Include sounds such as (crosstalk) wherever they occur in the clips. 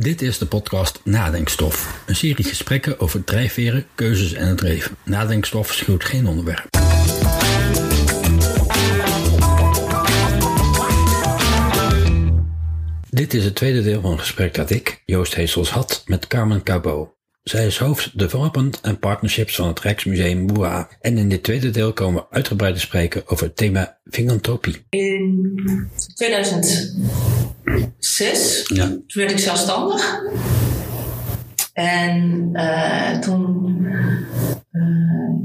Dit is de podcast Nadenkstof. Een serie gesprekken over drijfveren, keuzes en het leven. Nadenkstof schuwt geen onderwerp. Dit is het tweede deel van een gesprek dat ik, Joost Heesels, had met Carmen Cabot. Zij is hoofd Development en Partnerships van het Rijksmuseum Boa. En in dit tweede deel komen we uitgebreid te spreken over het thema filantropie. In 2006 Ja. toen werd ik zelfstandig. En eh, toen, eh,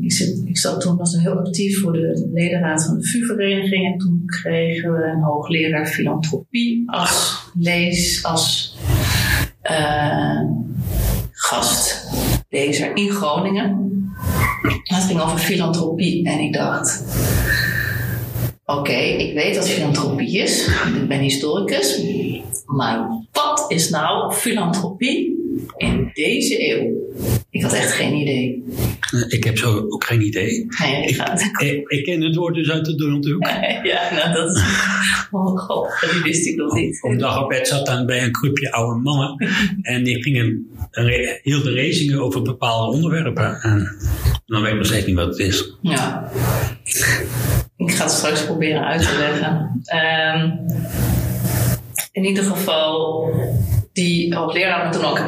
ik, zit, ik zat toen was ik heel actief voor de ledenraad van de VU-vereniging. En toen kregen we een hoogleraar filantropie als lees, als eh, gastlezer in Groningen. Het ging over filantropie en ik dacht, Oké, ik weet wat filantropie is. Ik ben historicus. Maar wat is nou filantropie in deze eeuw? Ik had echt geen idee. Eh, Ik heb zo ook geen idee. Nee, ik Ik, ik ken het woord dus uit de Donaldhoek. (laughs) Ja, nou dat is... Oh god, die wist ik nog niet. Op een dag op bed zat dan bij een groepje oude mannen. (laughs) En die gingen, re- hielden lezingen over bepaalde onderwerpen. En dan weet ik nog steeds niet wat het is. Ja. Ik ga het straks proberen uit te leggen. Ehm, in ieder geval, die hoogleraar had toen ook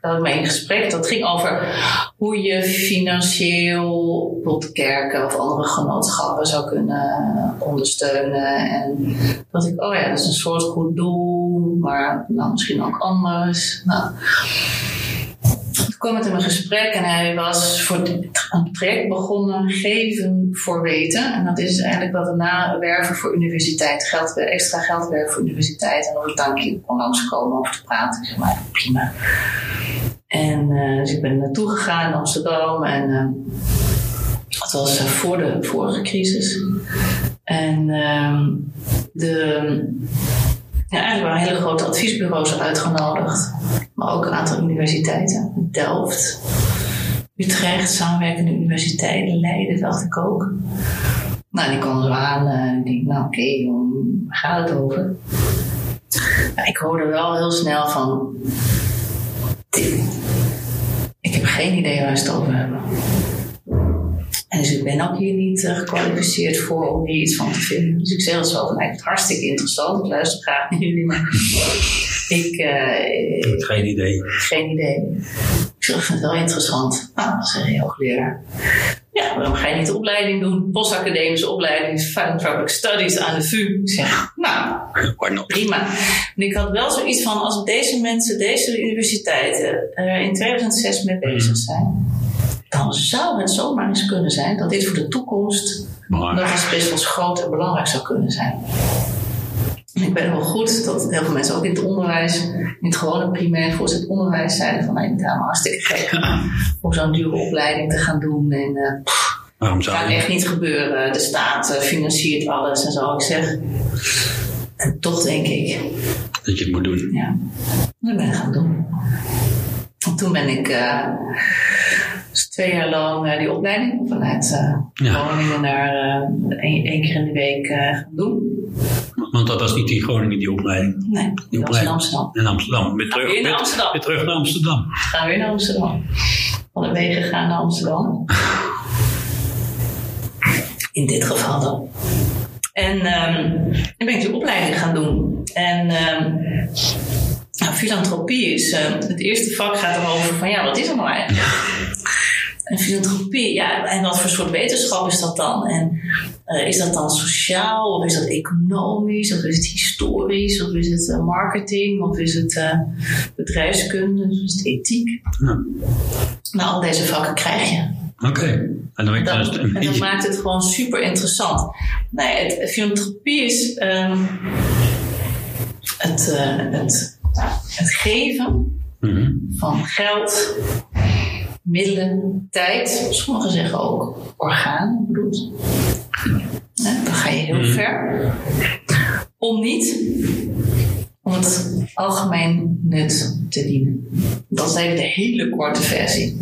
had in gesprek. Dat ging over hoe je financieel bijvoorbeeld kerken of andere genootschappen zou kunnen ondersteunen. En dat ik, oh ja, dat is een soort goed doel, maar nou, misschien ook anders. Nou, toen kwam met hem een gesprek en hij was voor het- traject begonnen, geven voor weten. En dat is eigenlijk wat we nawerven voor universiteit. Geld, extra geld werven voor universiteit. En dan ik dank je kon langskomen over te praten. Ik zeg maar, prima. En eh, dus ik ben naartoe gegaan in Amsterdam. En eh, dat was eh, voor de vorige crisis. En ehm, de... Ja, eigenlijk waren hele grote adviesbureaus uitgenodigd. Maar ook een aantal universiteiten. Delft, Utrecht, samenwerkende universiteiten, Leiden dacht ik ook. Nou, die kwamen zo aan en ik nou oké, okay, waar gaat het over? Ik hoorde wel heel snel van, ik heb geen idee waar ze het over hebben. Dus ik ben ook hier niet eh, gekwalificeerd voor om hier iets van te vinden. Dus ik zeg het zo van, ik het hartstikke interessant. Ik luister graag naar jullie, maar (laughs) ik, eh, heb geen idee. geen idee. Ik zeg, ik vind het wel interessant. Nou, dat zei de hoogleraar. Ja, waarom ga je niet de opleiding doen? Postacademische opleiding, Philanthropic Studies aan de VU. Ik zeg, nou, prima. En ik had wel zoiets van, als deze mensen, deze universiteiten er in 2006 mee bezig zijn, dan zou het zomaar eens kunnen zijn dat dit voor de toekomst nog eens best wel groot en belangrijk zou kunnen zijn. Ik weet wel goed dat heel veel mensen ook in het onderwijs, in het gewone primair voorzet onderwijs zeiden van, nee, het is helemaal hartstikke gek om zo'n dure opleiding te gaan doen. En pff, Waarom zou echt niet gebeuren. De staat eh, financiert alles en zo. Ik zeg, en toch denk ik, Dat je het moet doen. ja, dat ben ik gaan doen. En toen ben ik eh, dus twee jaar lang eh, die opleiding vanuit eh Ja. Groningen naar eh, één, keer in de week eh, gaan doen. Want dat was niet in Groningen, die opleiding. Nee, Die dat was in opleiding. Amsterdam. In Amsterdam. Weer terug, Weer Amsterdam. weer terug naar Amsterdam. Gaan we weer naar Amsterdam. Alle wegen gaan naar Amsterdam. (laughs) In dit geval dan. En ehm dan ben ik die opleiding gaan doen. En ehm nou, filantropie is, ehm, het eerste vak gaat erover van ja, wat is er nou eigenlijk? (laughs) En filantropie, ja, en wat voor soort wetenschap is dat dan? En eh, is dat dan sociaal, of is dat economisch, of is het historisch, of is het eh, marketing, of is het eh, bedrijfskunde, of is het ethiek? Ja. Nou, al deze vakken krijg je. Oké. En dan Dat, dus en dat maakt het gewoon super interessant. Nee, het, filantropie is ehm, het, het, het geven Mhm. van geld, middelen, tijd. Sommigen zeggen ook organen, bloed. Ja, dan ga je heel Mhm. ver. Om niet om het algemeen nut te dienen. Dat is even de hele korte versie.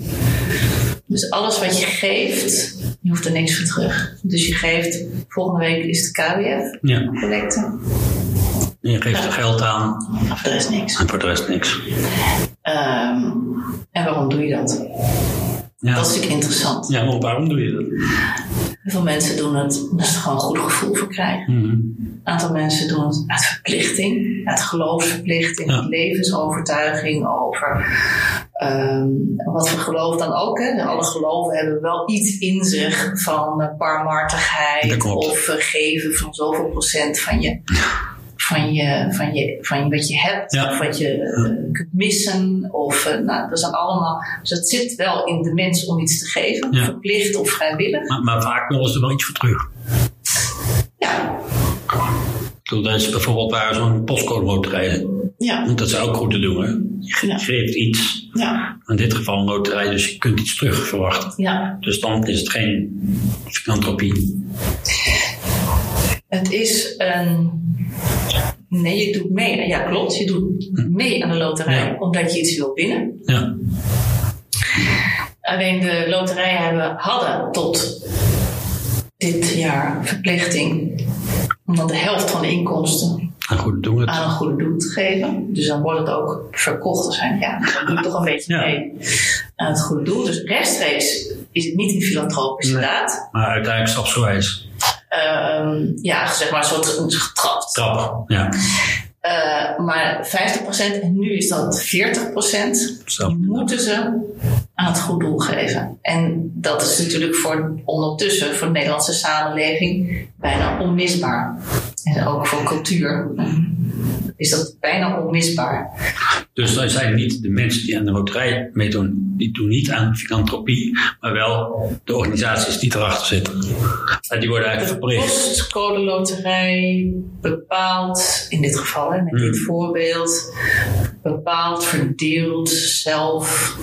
Dus alles wat je geeft, je hoeft er niks voor terug. Dus je geeft, volgende week is het KWF, Ja. collecte. Je geeft er geld aan En voor de rest niks. en voor de rest niks. Ehm, en waarom doe je dat? Ja, Dat is natuurlijk interessant. ja maar waarom doe je dat? Heel veel mensen doen het omdat ze er gewoon een goed gevoel voor krijgen. Mhm. Een aantal mensen doen het uit verplichting, uit geloofsverplichting, Ja. uit levensovertuiging over ehm, wat voor geloof dan ook. Hè. Alle geloven hebben wel iets in zich van barmhartigheid of uh, geven van zoveel procent van je. Van, je, van, je, van wat je hebt, Ja. of wat je eh, kunt missen. Of, eh, nou, dat zijn allemaal, dus het zit wel in de mens om iets te geven, Ja. verplicht of vrijwillig. Maar, maar vaak willen ze er wel iets voor terug. Ja, Ik bedoel, dat is bijvoorbeeld waar zo'n postcode loterij. ja, Want dat is ook goed te doen. Hè? Je Ja. geeft iets, ja, in dit geval een loterij, dus je kunt iets terug verwachten. ja. Dus dan is het geen filantropie. Het is een. Nee, je doet mee. Ja, klopt. Je doet mee aan de loterij Ja. omdat je iets wil winnen. Ja, Alleen de loterijen hebben, hadden tot dit jaar verplichting om dan de helft van de inkomsten het. aan een goede doel te geven. Dus dan wordt het ook verkocht. Dus zijn, ja, dan doe ik toch een beetje Ja. mee aan het goede doel. Dus rechtstreeks is het niet een filantropische Nee. daad. Maar uiteindelijk stapsgewijs. Ehm, ja, zeg maar een soort getrapt. Trap. Ja, Uh, maar 50% en nu is dat 40%. Zo. Die moeten ze aan het goed doel geven. En dat is natuurlijk voor ondertussen voor de Nederlandse samenleving bijna onmisbaar. En ook voor cultuur is dat bijna onmisbaar. Dus dan zijn niet de mensen die aan de loterij meedoen, die doen niet aan filantropie, maar wel de organisaties die erachter zitten. En die worden De eigenlijk verplicht. postcode loterij bepaalt, in dit geval hè, met dit Hmm. voorbeeld, bepaalt, verdeelt zelf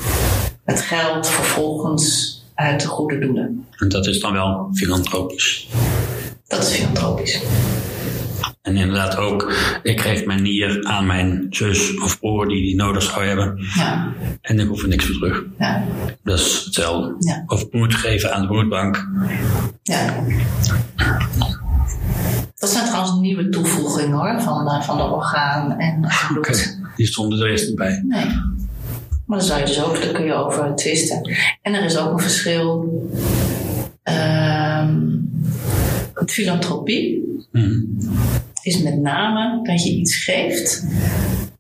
het geld vervolgens uit de goede doelen. En dat is dan wel filantropisch. Dat is filantropisch. En inderdaad ook, ik geef mijn nier aan mijn zus of broer die die nodig zou hebben. Ja, En ik hoef er niks voor terug. ja, Dat is hetzelfde. Ja. Of bloed geven aan de bloedbank. ja. Dat zijn trouwens nieuwe toevoegingen hoor, van, de- van de orgaan en bloed. Die stonden er eerst niet bij. Nee. Maar daar zou je dus ook, daar kun je over twisten. En er is ook een verschil. Het filantropie Mhm. Is met name dat je iets geeft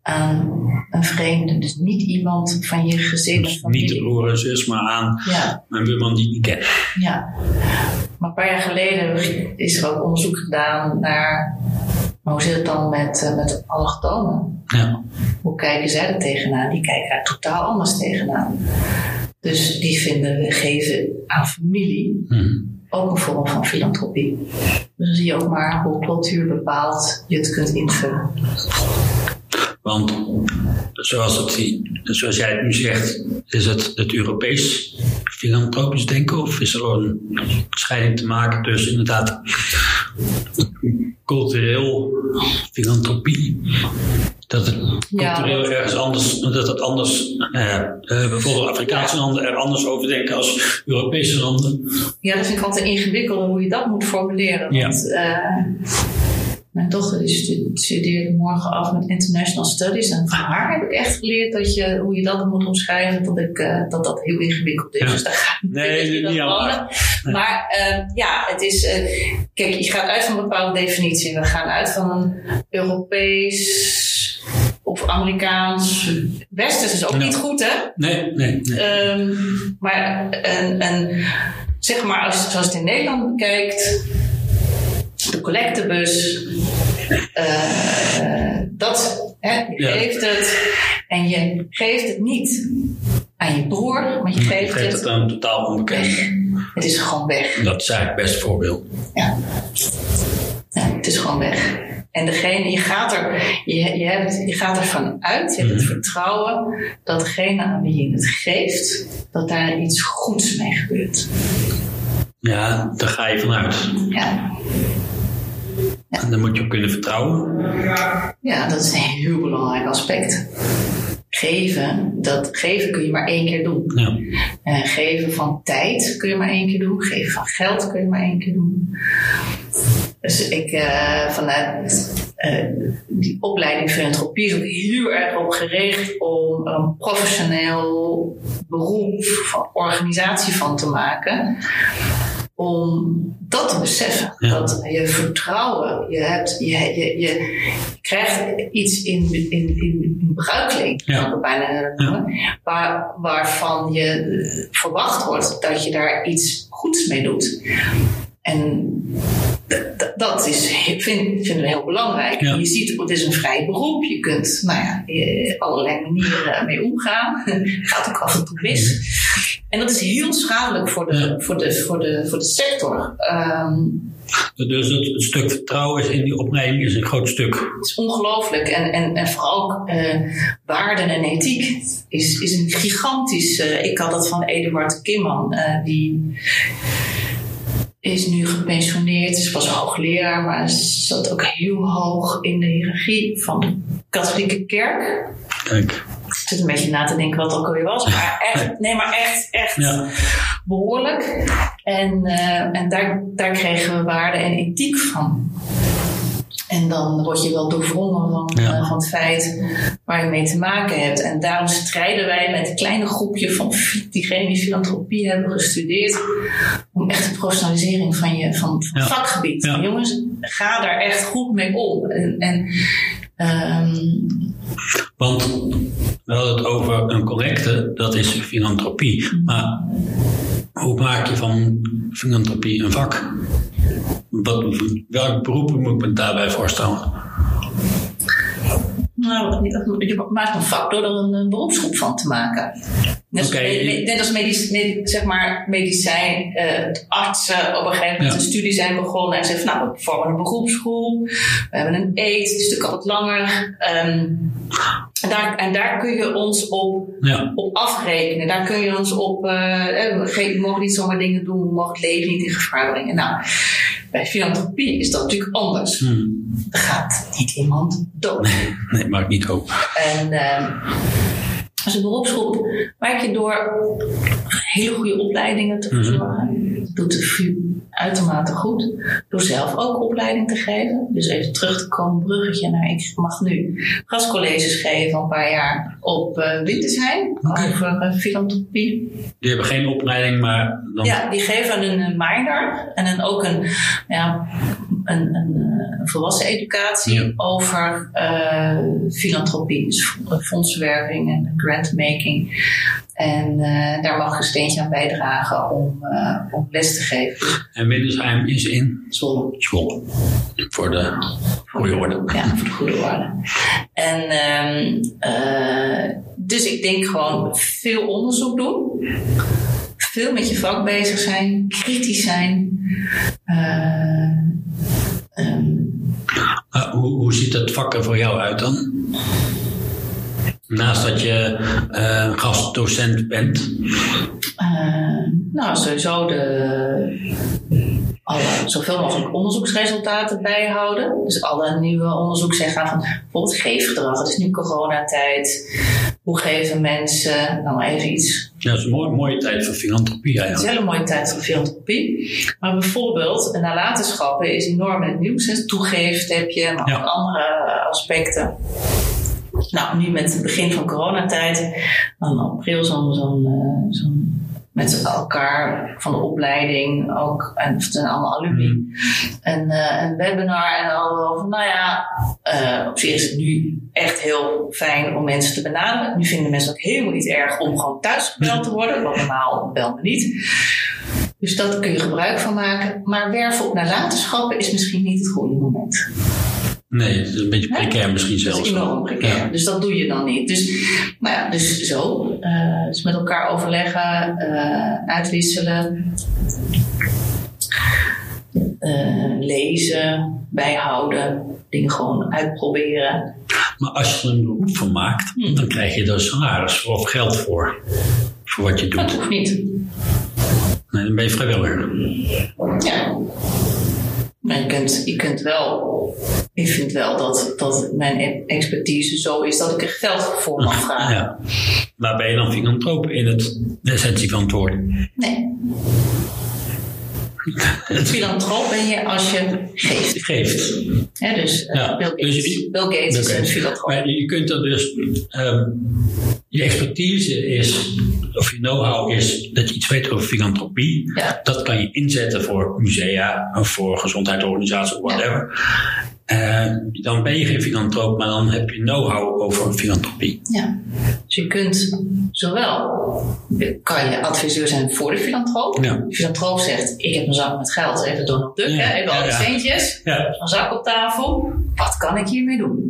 aan een vreemde. Dus niet iemand van je gezin Dus niet de broer en zus, maar aan Ja, mijn buurman die ik niet ken. ja. Maar een paar jaar geleden is er ook onderzoek gedaan naar. Hoe zit het dan met, eh, met allochtonen? Ja. Hoe kijken zij er tegenaan? Die kijken er totaal anders tegenaan. Dus die vinden geven aan familie Mhm. ook een vorm van filantropie. Dus dan zie je ook maar hoe cultuur bepaalt je het kunt invullen. Want zoals, het, zoals jij het nu zegt, is het het Europees filantropisch denken? Of is er een scheiding te maken tussen inderdaad cultureel filantropie? Dat het Ja. cultureel ergens anders, dat het anders, eh, eh, bijvoorbeeld Afrikaanse landen er anders over denken als Europese landen. Ja, dat vind ik altijd ingewikkeld hoe je dat moet formuleren. Ja. Want eh, mijn dochter die stu- studeerde morgen af met International Studies. En van haar heb ik echt geleerd dat je, hoe je dat moet omschrijven, dat, ik, eh, dat dat heel ingewikkeld is. Ja. Dus daar ga ik Nee, niet aan aan landen. Maar eh, ja, het is. eh, kijk, je gaat uit van een bepaalde definitie. We gaan uit van een Europees of Amerikaans. Westers is ook niet goed, hè? Nee, nee, nee. Ehm, maar een, een, zeg maar, als, zoals het in Nederland bekijkt, de collectebus, eh, dat, hè, je Ja. geeft het en je geeft het niet aan je broer, maar je Je geeft geeft het het aan een totaal onbekend. weg. Het is gewoon weg. Dat is eigenlijk best voorbeeld. Ja. ja, het is gewoon weg. En degene, je gaat, er, je, je, hebt, je gaat ervan uit, je hebt het Mhm. vertrouwen dat degene aan wie je het geeft, dat daar iets goeds mee gebeurt. Ja, daar ga je vanuit. Ja, En dan moet je op kunnen vertrouwen. ja dat is een heel belangrijk aspect. Geven, dat geven kun je maar één keer doen. Ja. Eh, geven van tijd kun je maar één keer doen. Geven van geld kun je maar één keer doen. Dus ik, eh, vanuit eh, die opleiding filantropie is ook heel erg op gericht om een professioneel beroep van organisatie van te maken om dat te beseffen. Dat je vertrouwen, je, hebt, je, je, je krijgt iets in, in, in, in bruikleen, ja. bijna noemen, waar, waarvan je verwacht wordt dat je daar iets goeds mee doet. En dat is, vind, vinden we heel belangrijk. Je ziet, het is een vrij beroep. Je kunt nou ja, allerlei manieren mee omgaan. (laughs) Gaat ook af en toe mis. En dat is heel schadelijk voor de, voor de, voor de, voor de sector. Um, dus het, stuk vertrouwen in die opleiding is een groot stuk. Het is ongelooflijk. En, en, en vooral ook uh, waarden en ethiek is, is een gigantisch. Uh, ik had dat van Eduard Kimman, uh, die is nu gepensioneerd, is was hoogleraar, maar zat ook heel hoog in de hiërarchie van de katholieke kerk. Kijk. Ik zit een beetje na te denken wat het ook alweer was, maar (laughs) echt, nee, maar echt, echt ja. behoorlijk. En, uh, en daar, daar kregen we waarde en ethiek van. En dan word je wel doorwrongen van, ja. uh, van het feit waar je mee te maken hebt. En daarom strijden wij met een kleine groepje van diegenen die filantropie hebben gestudeerd. Om echt de professionalisering van je van, van ja. vakgebied. Ja. Jongens, ga daar echt goed mee om. En, en um, Want we hadden het over een collecte, dat is filantropie. Maar hoe maak je van filantropie een vak? Wat, welk beroep moet ik me daarbij voorstellen? Nou, je maakt een vak door er een, beroepsgroep van te maken. Net, okay. net als medisch, med, zeg maar medicijn, uh, artsen op een gegeven moment ja. een studie zijn begonnen en zeggen van nou, we vormen een beroepsgroep, we hebben een eet, het is natuurlijk al wat langer. Um, en daar, en daar kun je ons op, ja. op afrekenen. Daar kun je ons op, uh, we mogen niet zomaar dingen doen, we mogen het leven niet in gevaar brengen. Nou, bij filantropie is dat natuurlijk anders. Hmm. Er gaat niet iemand dood. Nee, nee maakt niet op. En uh, als een beroepsgroep maak je door hele goede opleidingen te verzorgen. Mm Dat doet de VU uitermate goed. Door zelf ook opleiding te geven. Dus even terug te komen, bruggetje naar ik mag nu gastcolleges geven een paar jaar op uh, Wintersheim okay. over uh, filantropie. Die hebben geen opleiding, maar dan... Ja, die geven een minor en dan ook een, ja, een, een, volwassen educatie ja. over filantropie. Dus fondsenwerving en grantmaking. En uh, daar mag een steentje aan bijdragen om, uh, om les te geven. En Windesheim is in? Zwolle. Zwolle. Voor de goede orde. Ja, voor de goede orde. En um, uh, dus ik denk gewoon veel onderzoek doen. Veel met je vak bezig zijn. Kritisch zijn. Um, hoe, hoe ziet dat vak er voor jou uit dan? Naast dat je uh, gastdocent bent? Uh, nou, sowieso de, alle, zoveel mogelijk onderzoeksresultaten bijhouden. Dus alle nieuwe onderzoek zeggen van bijvoorbeeld geefgedrag. Het is nu coronatijd. Hoe geven mensen, nou even iets. Ja, dat is een mooie, mooie tijd voor filantropie eigenlijk. Het is een hele mooie tijd voor filantropie. Maar bijvoorbeeld, nalatenschappen is enorm in het nieuws. Toegeeft heb je, maar ook andere aspecten. Nou, nu met het begin van coronatijd, dan april zo'n zo'n uh, zo'n met elkaar van de opleiding ook. En het zijn allemaal alumni. Mm. En uh, een webinar en al van, nou ja, uh, op zich is het nu echt heel fijn om mensen te benaderen. Nu vinden mensen ook helemaal niet erg om gewoon thuis gebeld te worden, want normaal bel me niet. Dus dat kun je gebruik van maken. Maar werven op nalatenschappen is misschien niet het goede moment. Nee, het is een beetje precair misschien zelfs. Dat is enorm precair. Ja. Dus dat doe je dan niet. Dus, nou ja, dus zo. Uh, dus met elkaar overleggen, uh, uitwisselen. Uh, lezen, bijhouden, dingen gewoon uitproberen. Maar als je er een beroep van maakt, hmm. dan krijg je er salaris of geld voor. Voor wat je doet. Dat hoeft niet. Nee, dan ben je vrijwilliger. Ja. Maar je kunt, je kunt wel, ik vind wel dat, dat mijn expertise zo is dat ik er geld voor mag vragen. Ja. Maar ben je dan filantroop in het essentie van het woord? Nee. (laughs) Filantroop ben je als je geeft. Geeft. Dus uh, Ja, Bill Gates, dus je- Bill Gates is een filantroop. Maar je kunt er dus, ehm, je expertise is, of je know-how is dat je iets weet over filantropie. Ja. Dat kan je inzetten voor musea voor gezondheidsorganisaties of whatever. Eh, dan ben je geen filantroop, maar dan heb je know-how over filantropie. Ja. Dus je kunt zowel, kan je adviseur zijn voor de filantroop. Ja. De filantroop zegt, ik heb een zak met geld, even Donald Duck, Ja, hè, even al die ja, ja. centjes. Ja, Een zak op tafel, wat kan ik hiermee doen?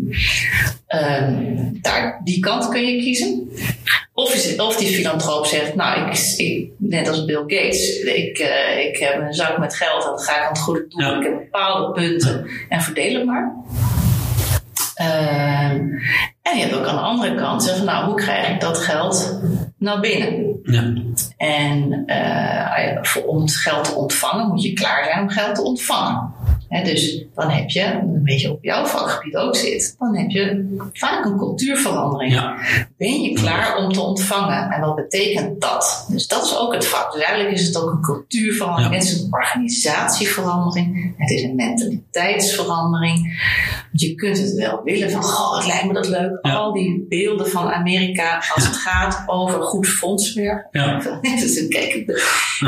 Ehm, daar, die kant kun je kiezen. Of, zegt- of die filantroop zegt, nou, ik, ik, net als Bill Gates, ik, eh, ik heb een zak met geld en dat ga ik aan het goede doen. Ja. Ik heb bepaalde punten en verdeel het maar. Ehm, en je hebt ook aan de andere kant zeggen, nou, hoe krijg ik dat geld naar binnen? ja, En voor- om het geld te ontvangen moet je klaar zijn om geld te ontvangen. Dus dan heb je, een beetje op jouw vakgebied ook zit, dan heb je vaak een cultuurverandering. ja. Ben je klaar om te ontvangen? En wat betekent dat? Dus dat is ook het vak. Dus eigenlijk is het ook een cultuurverandering. Ja. Het is een organisatieverandering. Het is een mentaliteitsverandering. Want je kunt het wel willen van, goh, wat lijkt me dat leuk. Ja. Al die beelden van Amerika als het gaat over goed fondswerk. Ja. (laughs) dus kijk (laughs)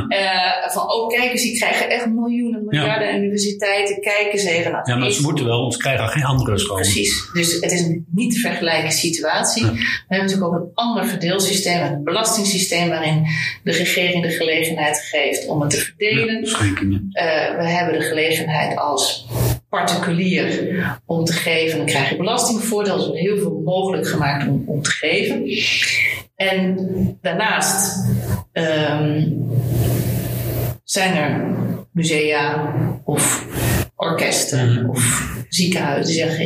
eh, van, oh kijk eens, die krijgen echt miljoenen, miljarden aan universiteiten. Kijk eens even. Nou, ja maar het ze moeten wel, anders krijgen geen andere school. Precies. Dus het is een niet te vergelijken situatie. Hebben natuurlijk ook een ander verdeelsysteem, een belastingssysteem waarin de regering de gelegenheid geeft om het te verdelen. Ja. Eh, we hebben de gelegenheid als particulier om te geven. Dan krijg je belastingvoordeel. Er is heel veel mogelijk gemaakt om, om te geven. En daarnaast ehm, zijn er musea of orkesten Mhm. of ziekenhuizen zeggen: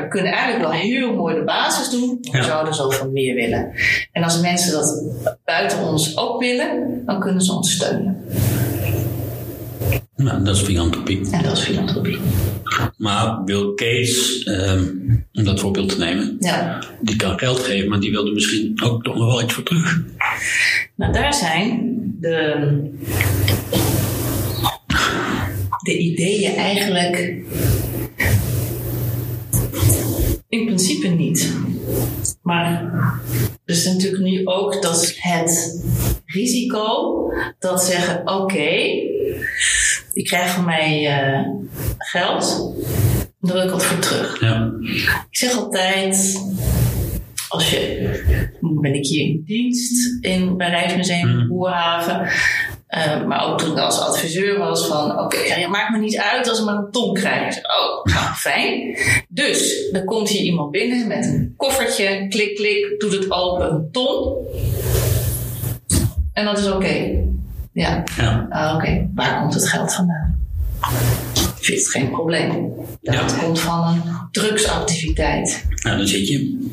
we kunnen eigenlijk wel heel mooi de basis doen, maar we Ja. zouden zoveel meer willen. En als mensen dat buiten ons ook willen, dan kunnen ze ons steunen. Nou, dat is filantropie. En dat is filantropie. Maar Bill Gates, ehm, om dat voorbeeld te nemen, Ja. die kan geld geven, maar die wilde misschien ook toch nog wel iets voor terug. Nou, daar zijn de, de ideeën eigenlijk in principe niet. Maar er is natuurlijk nu ook dat het risico dat zeggen: oké, ik krijg van mij eh, geld, dan wil ik wat voor terug. Ja, Ik zeg altijd, als je, ben ik hier in dienst in, bij Rijksmuseum Mhm. Boerhaven. Eh, maar ook toen ik als adviseur was van, oké, ja, maakt me niet uit als ik maar een ton krijg. Oh, nou, (laughs) fijn. Dus, dan komt hier iemand binnen met een koffertje, klik, klik, doet het open, een ton. En dat is oké. Ja, ja, Ah, Oké, waar komt het geld vandaan? Ik vind het geen probleem. Dat Ja. komt van een drugsactiviteit. nou, dan zit je.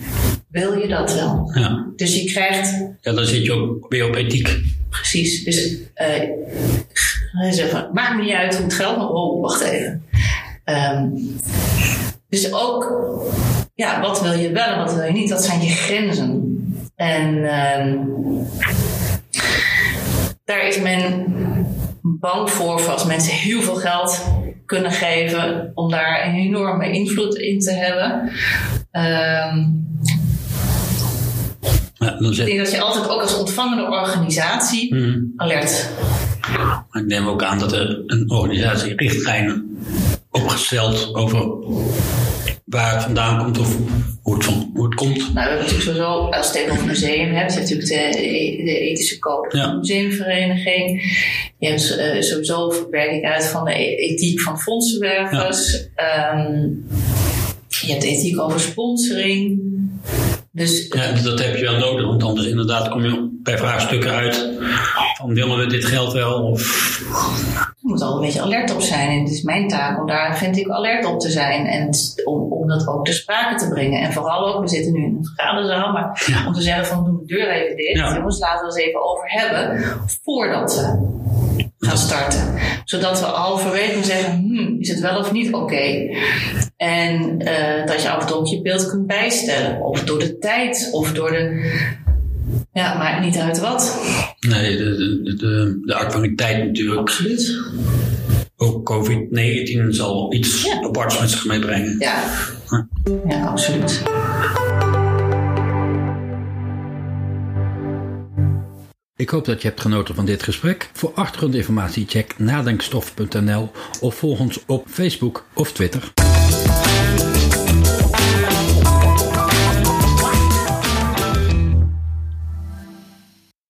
Wil je dat wel? Ja. Dus je krijgt ja, dan zit je ook weer op ethiek. Precies. Dus van, maakt me niet uit hoe het geld, maar oh, wacht even. Ehm, dus ook, ja, wat wil je wel en wat wil je niet? Dat zijn je grenzen. En ehm, daar is men bang voor, voor als mensen heel veel geld kunnen geven, om daar een enorme invloed in te hebben. Ehm, Ja, dan ik denk dat je altijd ook als ontvangende organisatie Mhm. alert. Maar ik neem ook aan dat er een organisatie richtlijnen opgesteld over waar het vandaan komt of hoe het, van, hoe het komt. Nou, we hebben natuurlijk sowieso, als je het even over museum hebt, je hebt natuurlijk de, de ethische code van Ja. de museumvereniging. Je hebt eh, sowieso werking uit van de e- ethiek van fondsenwervers. Ehm, je hebt ethiek over sponsoring. Dus Ja, dat heb je wel nodig, want anders inderdaad kom je bij vraagstukken uit van willen we dit geld wel of Je moet al een beetje alert op zijn. En het is mijn taak om daar, vind ik, alert op te zijn. En om, om dat ook ter sprake te brengen. En vooral ook, we zitten nu in een vergaderzaal, maar Ja. om te zeggen van doe de deur even dicht. Ja. Jongens, laten we het even over hebben. Voordat we gaan starten. Zodat we halverwege zeggen, hmm, is het wel of niet oké? En eh, dat je af en toe ook je beeld kunt bijstellen. Of door de tijd, of door de Ja, maakt niet uit wat. Nee, de, de, de, de actualiteit natuurlijk. Absoluut. Ook COVID-19 zal iets Ja. aparts met zich meebrengen. Ja. Ja, absoluut. Ik hoop dat je hebt genoten van dit gesprek. Voor achtergrondinformatie check nadenkstof.nl of volg ons op Facebook of Twitter.